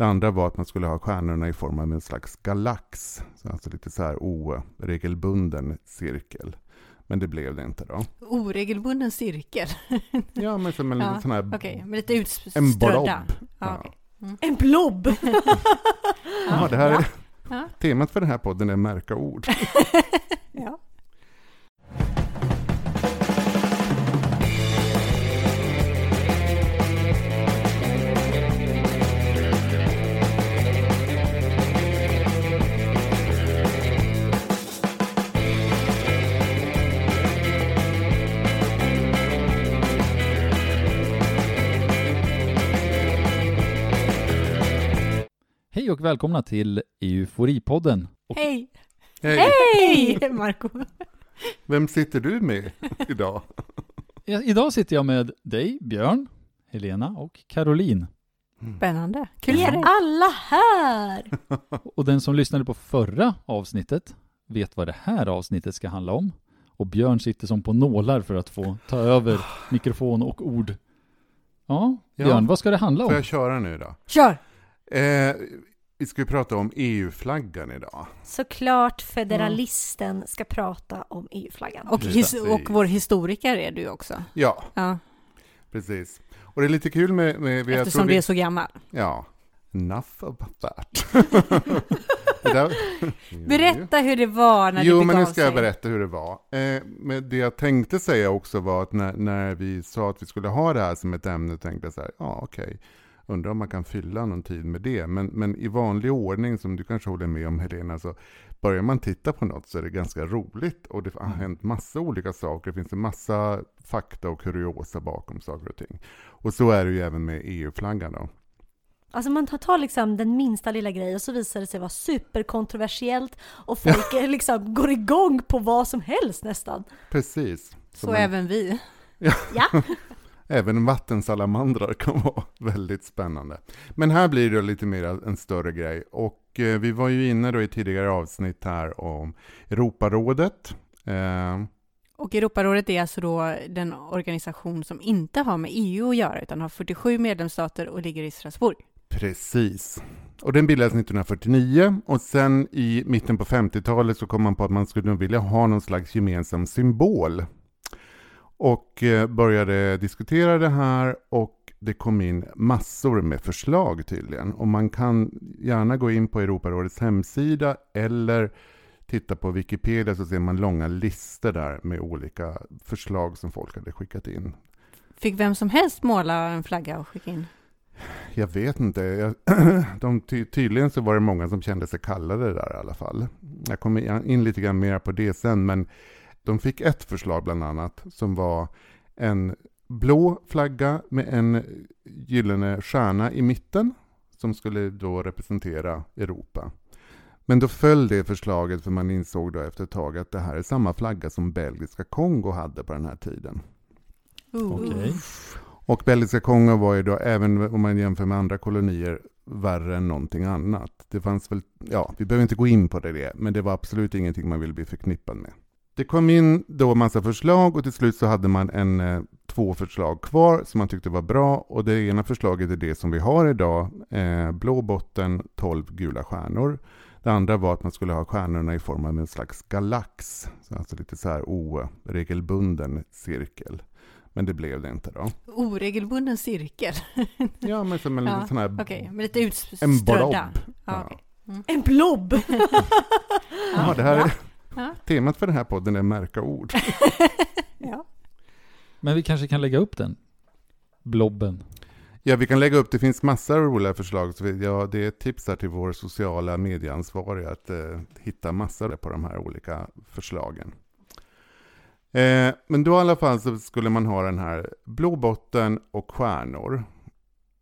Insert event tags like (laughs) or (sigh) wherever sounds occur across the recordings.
Det andra var att man skulle ha stjärnorna i form av en slags galax. Alltså lite så här oregelbunden cirkel. Men det blev det inte då. Oregelbunden cirkel? (laughs) ja, men som en ja, liten sån här... Okej, okay, lite utströdda. En blob. Ja, ja. okay. mm. En blob! (laughs) ja, det här är, temat för den här podden är märka ord. (laughs) ja. Hej och välkomna till Euforipodden. Och Hej! Hej! Hej, Marco! Vem sitter du med (laughs) idag? Ja, idag sitter jag med dig, Björn, Helena och Caroline. Spännande. Kul Vi är alla här! (laughs) Och den som lyssnade på förra avsnittet vet vad det här avsnittet ska handla om. Och Björn sitter som på nålar för att få ta över (sighs) mikrofon och ord. Ja, Ja. Björn, vad ska det handla Får om? jag köra nu då? Kör! Eh, vi ska ju prata om EU-flaggan idag. Såklart federalisten ska prata om EU-flaggan. Och, his- och vår historiker är du också. Ja, Ja, precis. Och det är lite kul med... med jag eftersom du vi- är så gammal. Ja, enough about that. (laughs) där... Berätta hur det var när Jo, det men begav nu ska jag sig. berätta hur det var. Eh, men det jag tänkte säga också var att när, när vi sa att vi skulle ha det här som ett ämne, tänkte jag så här, ja okej, undrar om man kan fylla någon tid med det. Men, men i vanlig ordning, som du kanske håller med om Helena, så börjar man titta på något så är det ganska roligt och det har hänt massa olika saker. Det finns en massa fakta och kuriosa bakom saker och ting. Och så är det ju även med EU-flaggan då. Alltså man tar- liksom den minsta lilla grej och så visar det sig vara superkontroversiellt och folk (laughs) liksom går igång på vad som helst nästan. Precis. Så man- även vi. Ja, Även vattensalamandrar kan vara (laughs) väldigt spännande. Men här blir det lite mer en större grej. Och eh, vi var ju inne då i tidigare avsnitt här om Europarådet. Eh, Och Europarådet är alltså då den organisation som inte har med EU att göra, utan har 47 medlemsstater och ligger i Strasbourg. precis. Och den bildades 1949 och sen i mitten på 50-talet så kom man på att man skulle vilja ha någon slags gemensam symbol. Och eh, började diskutera det här och det kom in massor med förslag tydligen. Och man kan gärna gå in på Europarådets hemsida eller titta på Wikipedia så ser man långa listor där med olika förslag som folk hade skickat in. Fick vem som helst måla en flagga och skicka in? Jag vet inte. Jag, (clears throat) de, ty, tydligen så var det många som kände sig kallade där i alla fall. Jag kommer in lite grann mer på det sen, men de fick ett förslag bland annat som var en blå flagga med en gyllene stjärna i mitten som skulle då representera Europa. Men då föll det förslaget för man insåg då efter ett tag att det här är samma flagga som belgiska Kongo hade på den här tiden. Okej. Och belgiska Kongo var ju då, även om man jämför med andra kolonier, värre än någonting annat. Det fanns väl, ja, vi behöver inte gå in på det, det, men det var absolut ingenting man ville bli förknippad med. Det kom in då massa förslag och till slut så hade man en, eh, två förslag kvar som man tyckte var bra. Och det ena förslaget är det som vi har idag, eh, blå botten, 12 gula stjärnor. Det andra var att man skulle ha stjärnorna i form av en slags galax, så alltså lite så här oregelbunden cirkel. Men det blev det inte då. Oregelbunden cirkel? (laughs) Ja, men som en Ja, sån här... Okej, med lite En utströdda. blob. Ja, Ja. okej. en blob! (laughs) Ja, det här är, Ja. temat för den här podden är märka ord. (laughs) Ja. Men vi kanske kan lägga upp den? Blobben. Ja, vi kan lägga upp, det finns massor av roliga förslag. Så vi, ja, det är ett tips här till vår sociala medieansvariga att eh, hitta massor på de här olika förslagen. Eh, men då i alla fall så skulle man ha den här blå botten och stjärnor.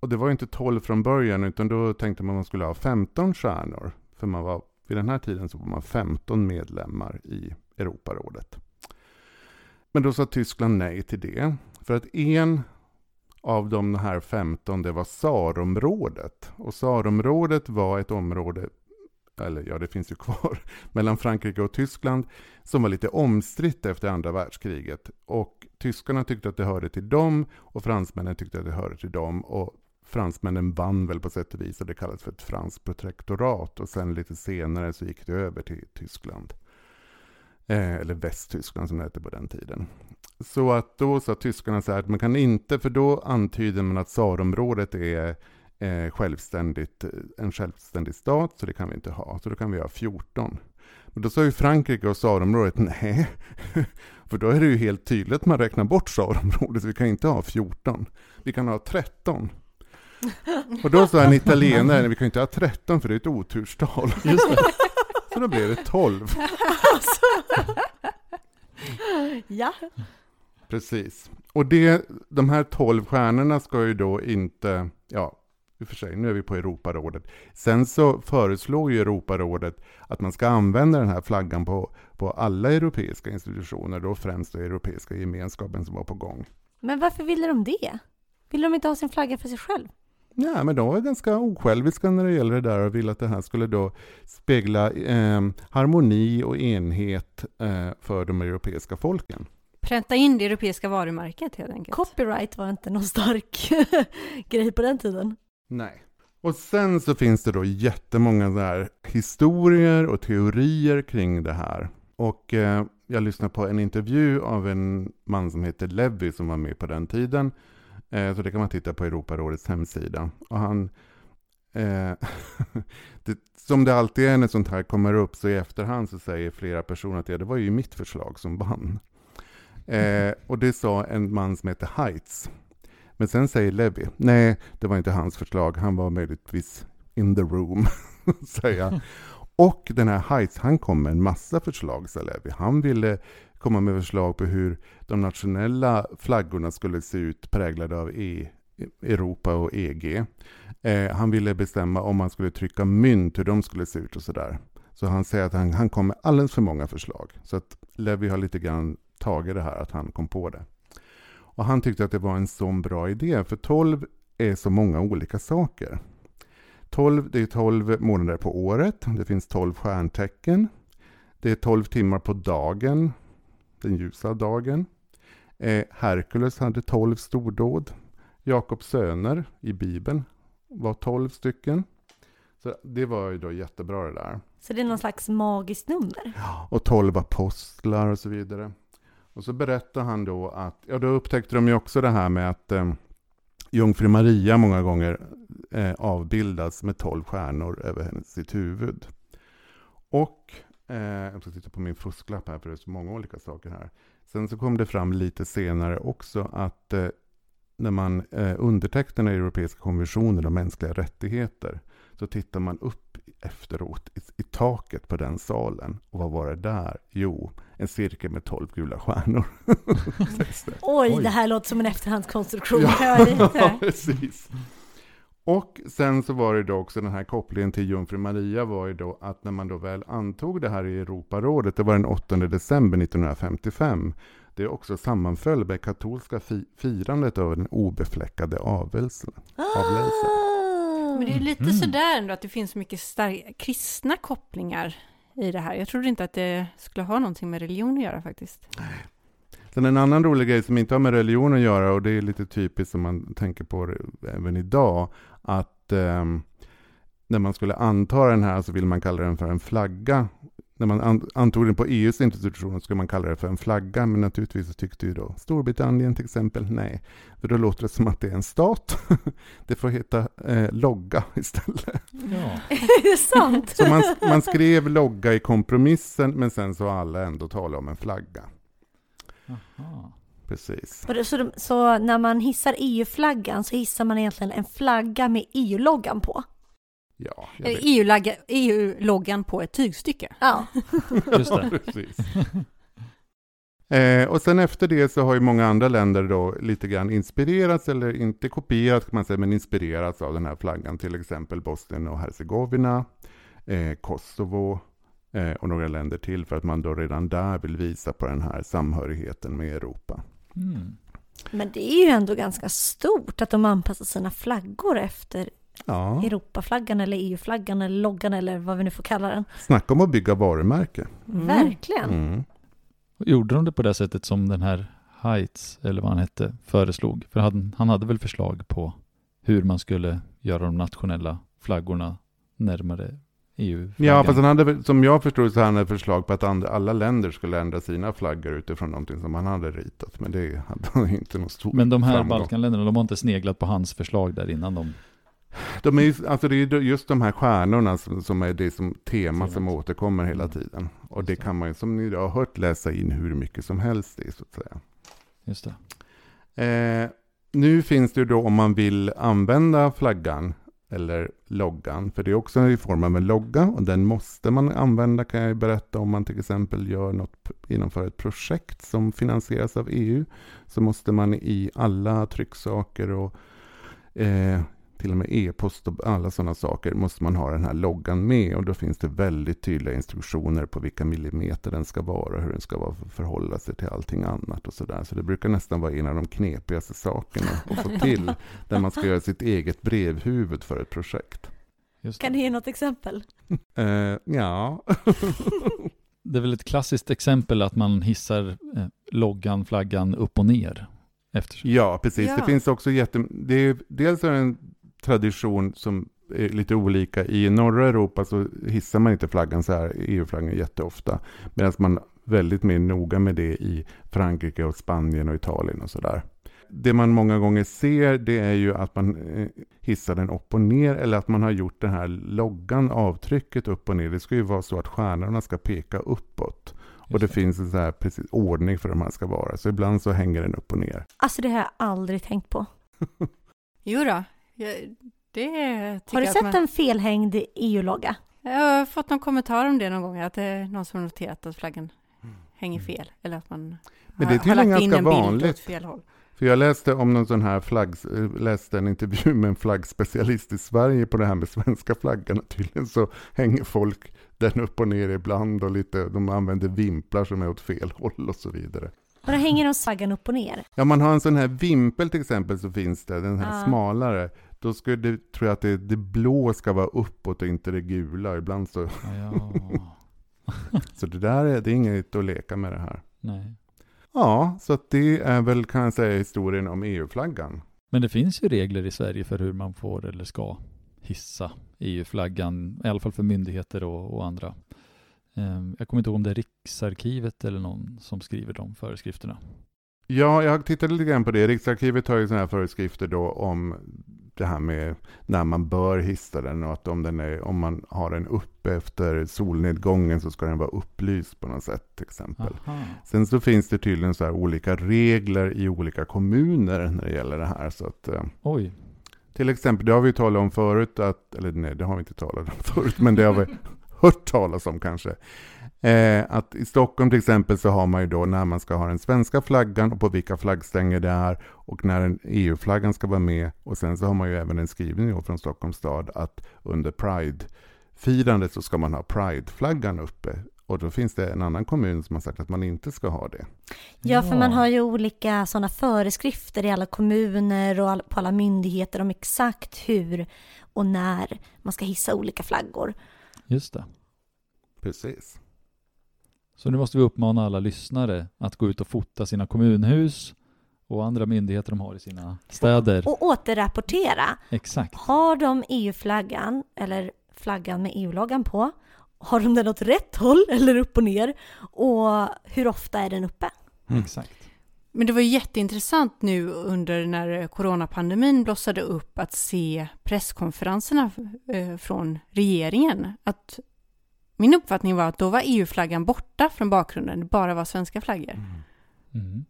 Och det var ju inte 12 från början, utan då tänkte man att man skulle ha 15 stjärnor. För man var, vid den här tiden så var man 15 medlemmar i Europarådet. Men då sa Tyskland nej till det. För att en av de här 15 det var Sarområdet. Och Sarområdet var ett område, eller ja det finns ju kvar, (laughs) mellan Frankrike och Tyskland som var lite omstritt efter andra världskriget. Och tyskarna tyckte att det hörde till dem och fransmännen tyckte att det hörde till dem. Och fransmännen vann väl på sätt och vis och det kallas för ett franskt protektorat och sen lite senare så gick det över till Tyskland. Eh, eller Västtyskland som det hette på den tiden. Så att då sa tyskarna så här att man kan inte, för då antyder man att tsarområdet är eh, självständigt, en självständig stat, så det kan vi inte ha. Så då kan vi ha 14. Men då sa ju Frankrike och tsarområdet (laughs) nej, för då är det ju helt tydligt att man räknar bort tsarområdet, vi kan inte ha 14. Vi kan ha 13. Och då sa en italienare, vi kan inte ha 13 för det är ett oturstal. Just det. (laughs) Så då blev det 12. (laughs) Ja. Precis. Och det, de här 12 stjärnorna ska ju då inte, ja, i och för sig, nu är vi på Europarådet. Sen så föreslår ju Europarådet att man ska använda den här flaggan på, på alla europeiska institutioner, då främst då Europeiska gemenskapen som var på gång. Men varför ville de det? Ville de inte ha sin flagga för sig själv? Ja, men de var ganska osjälviska när det gäller det där och ville att det här skulle då spegla eh, harmoni och enhet eh, för de europeiska folken. Pränta in det europeiska varumärket helt enkelt. Copyright var inte någon stark (laughs) grej på den tiden. Nej. Och sen så finns det då jättemånga där historier och teorier kring det här. Och eh, jag lyssnade på en intervju av en man som heter Levi som var med på den tiden. Eh, så det kan man titta på Europarådets hemsida. Och han, eh, (laughs) det, som det alltid är när sånt här kommer upp så i efterhand så säger flera personer att ja, det var ju mitt förslag som vann. Eh, (laughs) och det sa en man som heter Heitz. Men sen säger Levi, nej, det var inte hans förslag, han var möjligtvis in the room, (laughs) säger han. Och den här Heitz, han kom med en massa förslag, sa Levi. Han ville komma med förslag på hur de nationella flaggorna skulle se ut präglade av e Europa och EG. Eh, han ville bestämma om man skulle trycka mynt, hur de skulle se ut och sådär. Så han säger att han, han kom med alldeles för många förslag. Så att Levi har lite grann tagit det här, att han kom på det. Och han tyckte att det var en sån bra idé, för 12 är så många olika saker. 12, det är 12 månader på året, det finns 12 stjärntecken. Det är 12 timmar på dagen, den ljusa dagen. Eh, Herkules hade 12 stordåd. Jakobs söner i Bibeln var 12 stycken. Så det var ju då jättebra det där. Så det är någon slags magiskt nummer? Och 12 apostlar och så vidare. Och så berättar han då att, ja då upptäckte de ju också det här med att eh, Jungfru Maria många gånger eh, avbildas med 12 stjärnor över hennes, sitt huvud. Och Eh, jag ska titta på min fusklapp här för det är så många olika saker här. Sen så kom det fram lite senare också att eh, när man eh, undertecknar den europeiska konventionen om mänskliga rättigheter så tittar man upp efteråt i, i, taket på den salen. Och vad var det där? Jo, en cirkel med tolv gula stjärnor. (laughs) Oj, Oj, det här låter som en efterhandskonstruktion. Ja, (laughs) precis. Och sen så var det då också den här kopplingen till Jungfru Maria var ju då att när man då väl antog det här i Europarådet, det var den 8 december 1955, det också sammanföll med katolska fi firandet av den obefläckade avelsen. Ah! Men det är lite mm. sådär ändå att det finns så mycket starka kristna kopplingar i det här. Jag trodde inte att det skulle ha någonting med religion att göra faktiskt. Sen en annan rolig grej som inte har med religion att göra och det är lite typiskt som man tänker på även idag att eh, när man skulle anta den här så vill man kalla den för en flagga. När man antog den på EUs institutioner skulle man kalla det för en flagga, men naturligtvis så tyckte ju då Storbritannien till exempel nej. För då låter det som att det är en stat. (laughs) det får heta eh, logga istället. Ja. (laughs) är det sant? Så man, man skrev logga i kompromissen, men sen så har alla ändå talat om en flagga. Aha. Precis. Så, så, när man hissar EU-flaggan så hissar man egentligen en flagga med EU-loggan på? Ja, EU-loggan e på ett tygstycke. Ja, (laughs) just det. Precis. Eh, och sen efter det så har ju många andra länder då lite grann inspirerats, eller inte kopierat kan man säga, men inspirerats av den här flaggan. Till exempel Bosnien och Hercegovina, eh, Kosovo, eh, och några länder till för att man då redan där vill visa på den här samhörigheten med Europa. Mm. Men det är ju ändå ganska stort att de anpassar sina flaggor efter ja. Europaflaggan eller EU-flaggan eller loggan eller vad vi nu får kalla den. Snacka om att bygga varumärke. Mm. Verkligen. Mm. Gjorde de det på det sättet som den här Heights, eller vad han hette, föreslog? För han, han hade väl förslag på hur man skulle göra de nationella flaggorna närmare EU. Ja, fast han hade, som jag förstod så hade han ett förslag på att and- alla länder skulle ändra sina flaggor utifrån någonting som han hade ritat. Men det hade han inte någon stor Men de här framgång. Balkanländerna, de har inte sneglat på hans förslag där innan de... De är ju, alltså det är ju just de här stjärnorna som, som är det som tema som återkommer hela Mm. tiden. Och det. kan man ju, som ni har hört, läsa in hur mycket som helst i, så att säga. Just det. Eh, nu finns det ju då om man vill använda flaggan eller loggan, för det är också i form av en logga och den måste man använda kan jag berätta. Om man till exempel gör något, genomför ett projekt som finansieras av EU, så måste man i alla trycksaker och eh, till och med e-post och alla sådana saker måste man ha den här loggan med och då finns det väldigt tydliga instruktioner på vilka millimeter den ska vara och hur den ska vara för förhålla sig till allting annat och sådär. Så det brukar nästan vara en av de knepigaste sakerna att få till (laughs) där man ska göra sitt eget brevhuvud för ett projekt. Just Kan det. du ge något exempel? (laughs) Eh, ja, (laughs) det är väl ett klassiskt exempel att man hissar eh, loggan, flaggan upp och ner. Eftersom. ja, precis. Ja. Det finns också jätte... Det är, dels är det en tradition som är lite olika. I norra Europa så hissar man inte flaggan så här, EU-flaggan jätteofta. Medan man är väldigt mer noga med det i Frankrike och Spanien och Italien och sådär. Det man många gånger ser det är ju att man eh, hissar den upp och ner eller att man har gjort den här loggan, avtrycket upp och ner. Det ska ju vara så att stjärnorna ska peka uppåt. Och det finns en så här precis ordning för hur man ska vara. Så ibland så hänger den upp och ner. Alltså det har jag aldrig tänkt på. (laughs) Jo då, jag, Har du sett man, en felhängd EU-logga? Jag har fått någon kommentar om det någon gång, att det är någon som har noterat att flaggan hänger Mm. fel. Eller att man Men det är har, har tydligen lagt in ganska en bild vanligt. åt fel håll. För jag läste om någon sån här flagg, eh, läste en intervju med en flaggspecialist i Sverige på det här med svenska flaggan. Tydligen så hänger folk den upp och ner ibland och lite, de använder vimplar som är åt fel håll och så vidare. Och då hänger de flaggan upp och ner. Ja, man har en sån här vimpel till exempel så finns det, den här Ja. smalare. Då skulle det, tror jag att det, det blå ska vara uppåt och inte det gula. Ibland så, Ja, (laughs) så det där är, det är inget att leka med det här. nej. Ja, så det är väl kan jag säga historien om EU-flaggan. Men det finns ju regler i Sverige för hur man får eller ska hissa EU-flaggan, i alla fall för myndigheter och, och andra. Ehm, Jag kommer inte ihåg om det är Riksarkivet eller någon som skriver de föreskrifterna. Ja, jag tittade lite grann på det. Riksarkivet har ju sådana här föreskrifter då om det här med när man bör hissa den och att om, den är, om man har den uppe efter solnedgången så ska den vara upplyst på något sätt till exempel. Aha. Sen så finns det tydligen så olika regler i olika kommuner när det gäller det här. Så att, eh, Oj, till exempel, det har vi talat om förut, att, eller nej, det har vi inte talat om (laughs) förut, men det har vi hört talas om kanske. Eh, att i Stockholm till exempel så har man ju då när man ska ha den svenska flaggan och på vilka flaggstänger det är och när den EU-flaggan ska vara med. Och sen så har man ju även en skrivning från Stockholms stad att under Pride-firandet så ska man ha Pride-flaggan uppe. Och då finns det en annan kommun som har sagt att man inte ska ha det. Ja, för man har ju olika sådana föreskrifter i alla kommuner och på alla myndigheter om exakt hur och när man ska hissa olika flaggor. just det. Precis. Så nu måste vi uppmana alla lyssnare att gå ut och fota sina kommunhus och andra myndigheter de har i sina städer. Och återrapportera. Exakt. Har de EU-flaggan eller flaggan med EU-loggan på? Har de den åt rätt håll eller upp och ner? Och hur ofta är den uppe? Mm. Exakt. Men det var ju jätteintressant nu under när coronapandemin blossade upp att se presskonferenserna eh, från regeringen. Att min uppfattning var att då var EU-flaggan borta från bakgrunden, det bara var svenska flaggor. Mm.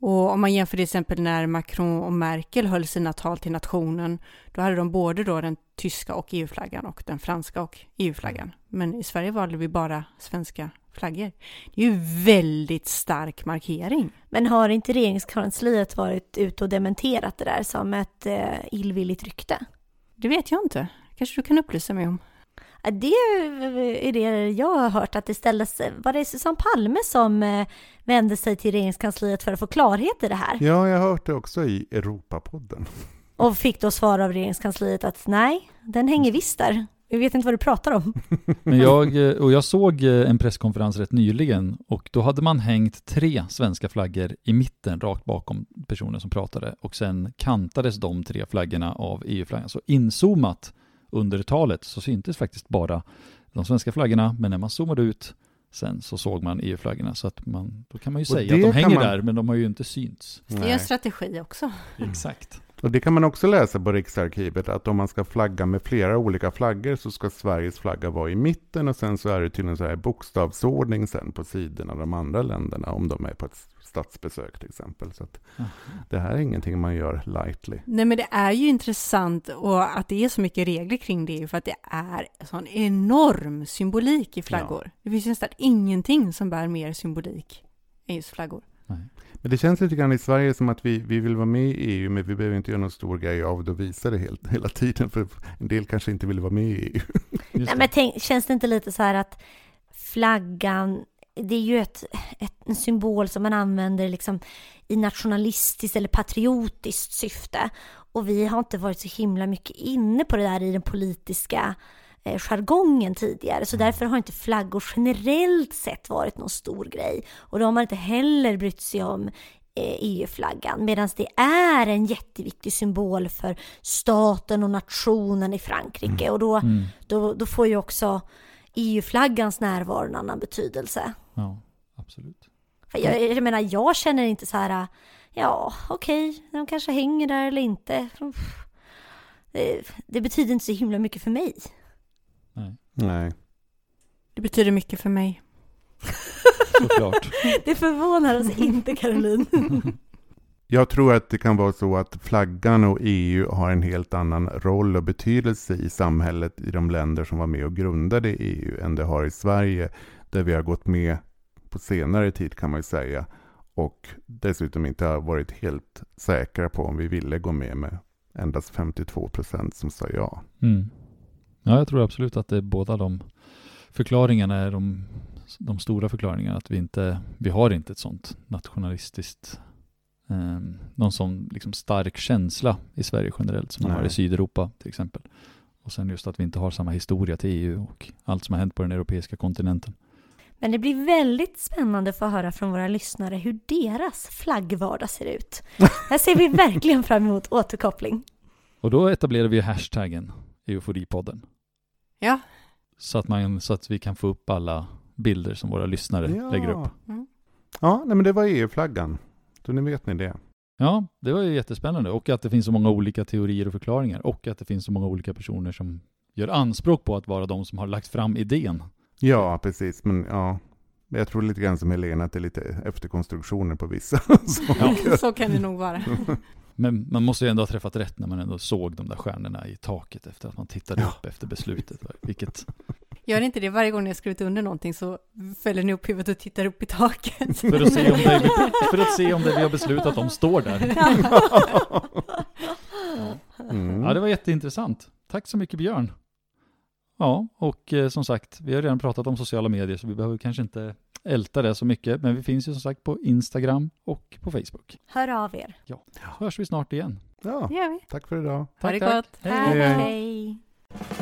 Och om man jämför till exempel när Macron och Merkel höll sina tal till nationen, då hade de både då den tyska och EU-flaggan och den franska och EU-flaggan. Men i Sverige valde vi bara svenska flaggor. Det är ju väldigt stark markering. Men har inte regeringskansliet varit ute och dementerat det där som ett eh, illvilligt rykte? Det vet jag inte. Kanske du kan upplysa mig om. Det är det jag har hört att det ställdes, var det Susanne Palme som eh, vände sig till regeringskansliet för att få klarhet i det här? Ja, jag har hört det också i Europapodden. Och fick då svar av regeringskansliet att nej, den hänger visst där. Jag vet inte vad du pratar om. (laughs) Men jag, eh, och jag såg eh, en presskonferens rätt nyligen och då hade man hängt tre svenska flaggor i mitten rakt bakom personen som pratade och sen kantades de tre flaggorna av EU-flaggan. Så inzoomat under talet så syntes faktiskt bara de svenska flaggorna men när man zoomade ut sen så såg man EU-flaggorna så att man, då kan man ju säga att de hänger man... där men de har ju inte synts. Det är en strategi också. Exakt. Och det kan man också läsa på Riksarkivet, att om man ska flagga med flera olika flaggor så ska Sveriges flagga vara i mitten och sen så är det tydligen så här bokstavsordning sen på sidorna av de andra länderna om de är på ett statsbesök till exempel. Så det här är ingenting man gör lightly. Nej men det är ju intressant och att det är så mycket regler kring det för att det är sån enorm symbolik i flaggor. Ja. Det finns nästan ingenting som bär mer symbolik än just flaggor. Nej. Men det känns lite grann i Sverige som att vi, vi vill vara med i EU, men vi behöver inte göra någon stor grej av det och visa det helt, hela tiden, för en del kanske inte vill vara med i EU. Nej, men tänk, känns det inte lite så här att flaggan, det är ju ett, ett, en symbol som man använder liksom i nationalistiskt eller patriotiskt syfte. Och vi har inte varit så himla mycket inne på det där i den politiska eh, jargongen tidigare. Så mm. därför har inte flaggor generellt sett varit någon stor grej. Och då har man inte heller brytt sig om eh, EU-flaggan. Medan det är en jätteviktig symbol för staten och nationen i Frankrike. Mm. Och då, mm. då, då får ju också EU-flaggans närvaro en annan betydelse. Ja, absolut. För jag, jag menar, jag känner inte så här, ja, okej, okay, de kanske hänger där eller inte. Det, det betyder inte så himla mycket för mig. Nej. Det betyder mycket för mig. Såklart. (laughs) Det förvånar oss inte, Caroline. (laughs) Jag tror att det kan vara så att flaggan och EU har en helt annan roll och betydelse i samhället i de länder som var med och grundade EU än det har i Sverige, där vi har gått med på senare tid kan man ju säga. Och dessutom inte har varit helt säkra på om vi ville gå med med endast 52 procent som sa ja. Mm. Ja, jag tror absolut att det är båda de förklaringarna är de, de stora förklaringarna. Att vi inte, vi har inte ett sånt nationalistiskt, eh, någon sån liksom stark känsla i Sverige generellt som man har i Sydeuropa till exempel. Och sen just att vi inte har samma historia till EU och allt som har hänt på den europeiska kontinenten. Men det blir väldigt spännande att få höra från våra lyssnare hur deras flaggvardag ser ut. (laughs) Här ser vi verkligen fram emot återkoppling. Och då etablerar vi hashtaggen Euforipodden. Ja. Så att, man, så att vi kan få upp alla bilder som våra lyssnare ja. lägger upp. Mm. Ja, nej, men det var EU-flaggan. Så nu vet ni det. Ja, det var ju jättespännande. Och att det finns så många olika teorier och förklaringar. Och att det finns så många olika personer som gör anspråk på att vara de som har lagt fram idén. Ja, precis. Men ja, jag tror lite grann som Helena att det är lite efterkonstruktioner på vissa. ja. så kan det nog vara. (laughs) Men man måste ju ändå ha träffat rätt när man ändå såg de där stjärnorna i taket efter att man tittade ja. upp efter beslutet. Vilket... Gör inte det varje gång ni har skrivit under någonting så fäller ni upp huvudet och tittar upp i taket. För att se om det, för att se om det vi har beslutat om står där. Mm. Ja, det var jätteintressant. Tack så mycket Björn. Ja, och eh, som sagt, vi har redan pratat om sociala medier så vi behöver kanske inte älta det så mycket. Men vi finns ju som sagt på Instagram och på Facebook. Hör av er. Ja, så hörs vi snart igen. Ja, tack för idag. Tack, ha det gott. Hej. hej. hej.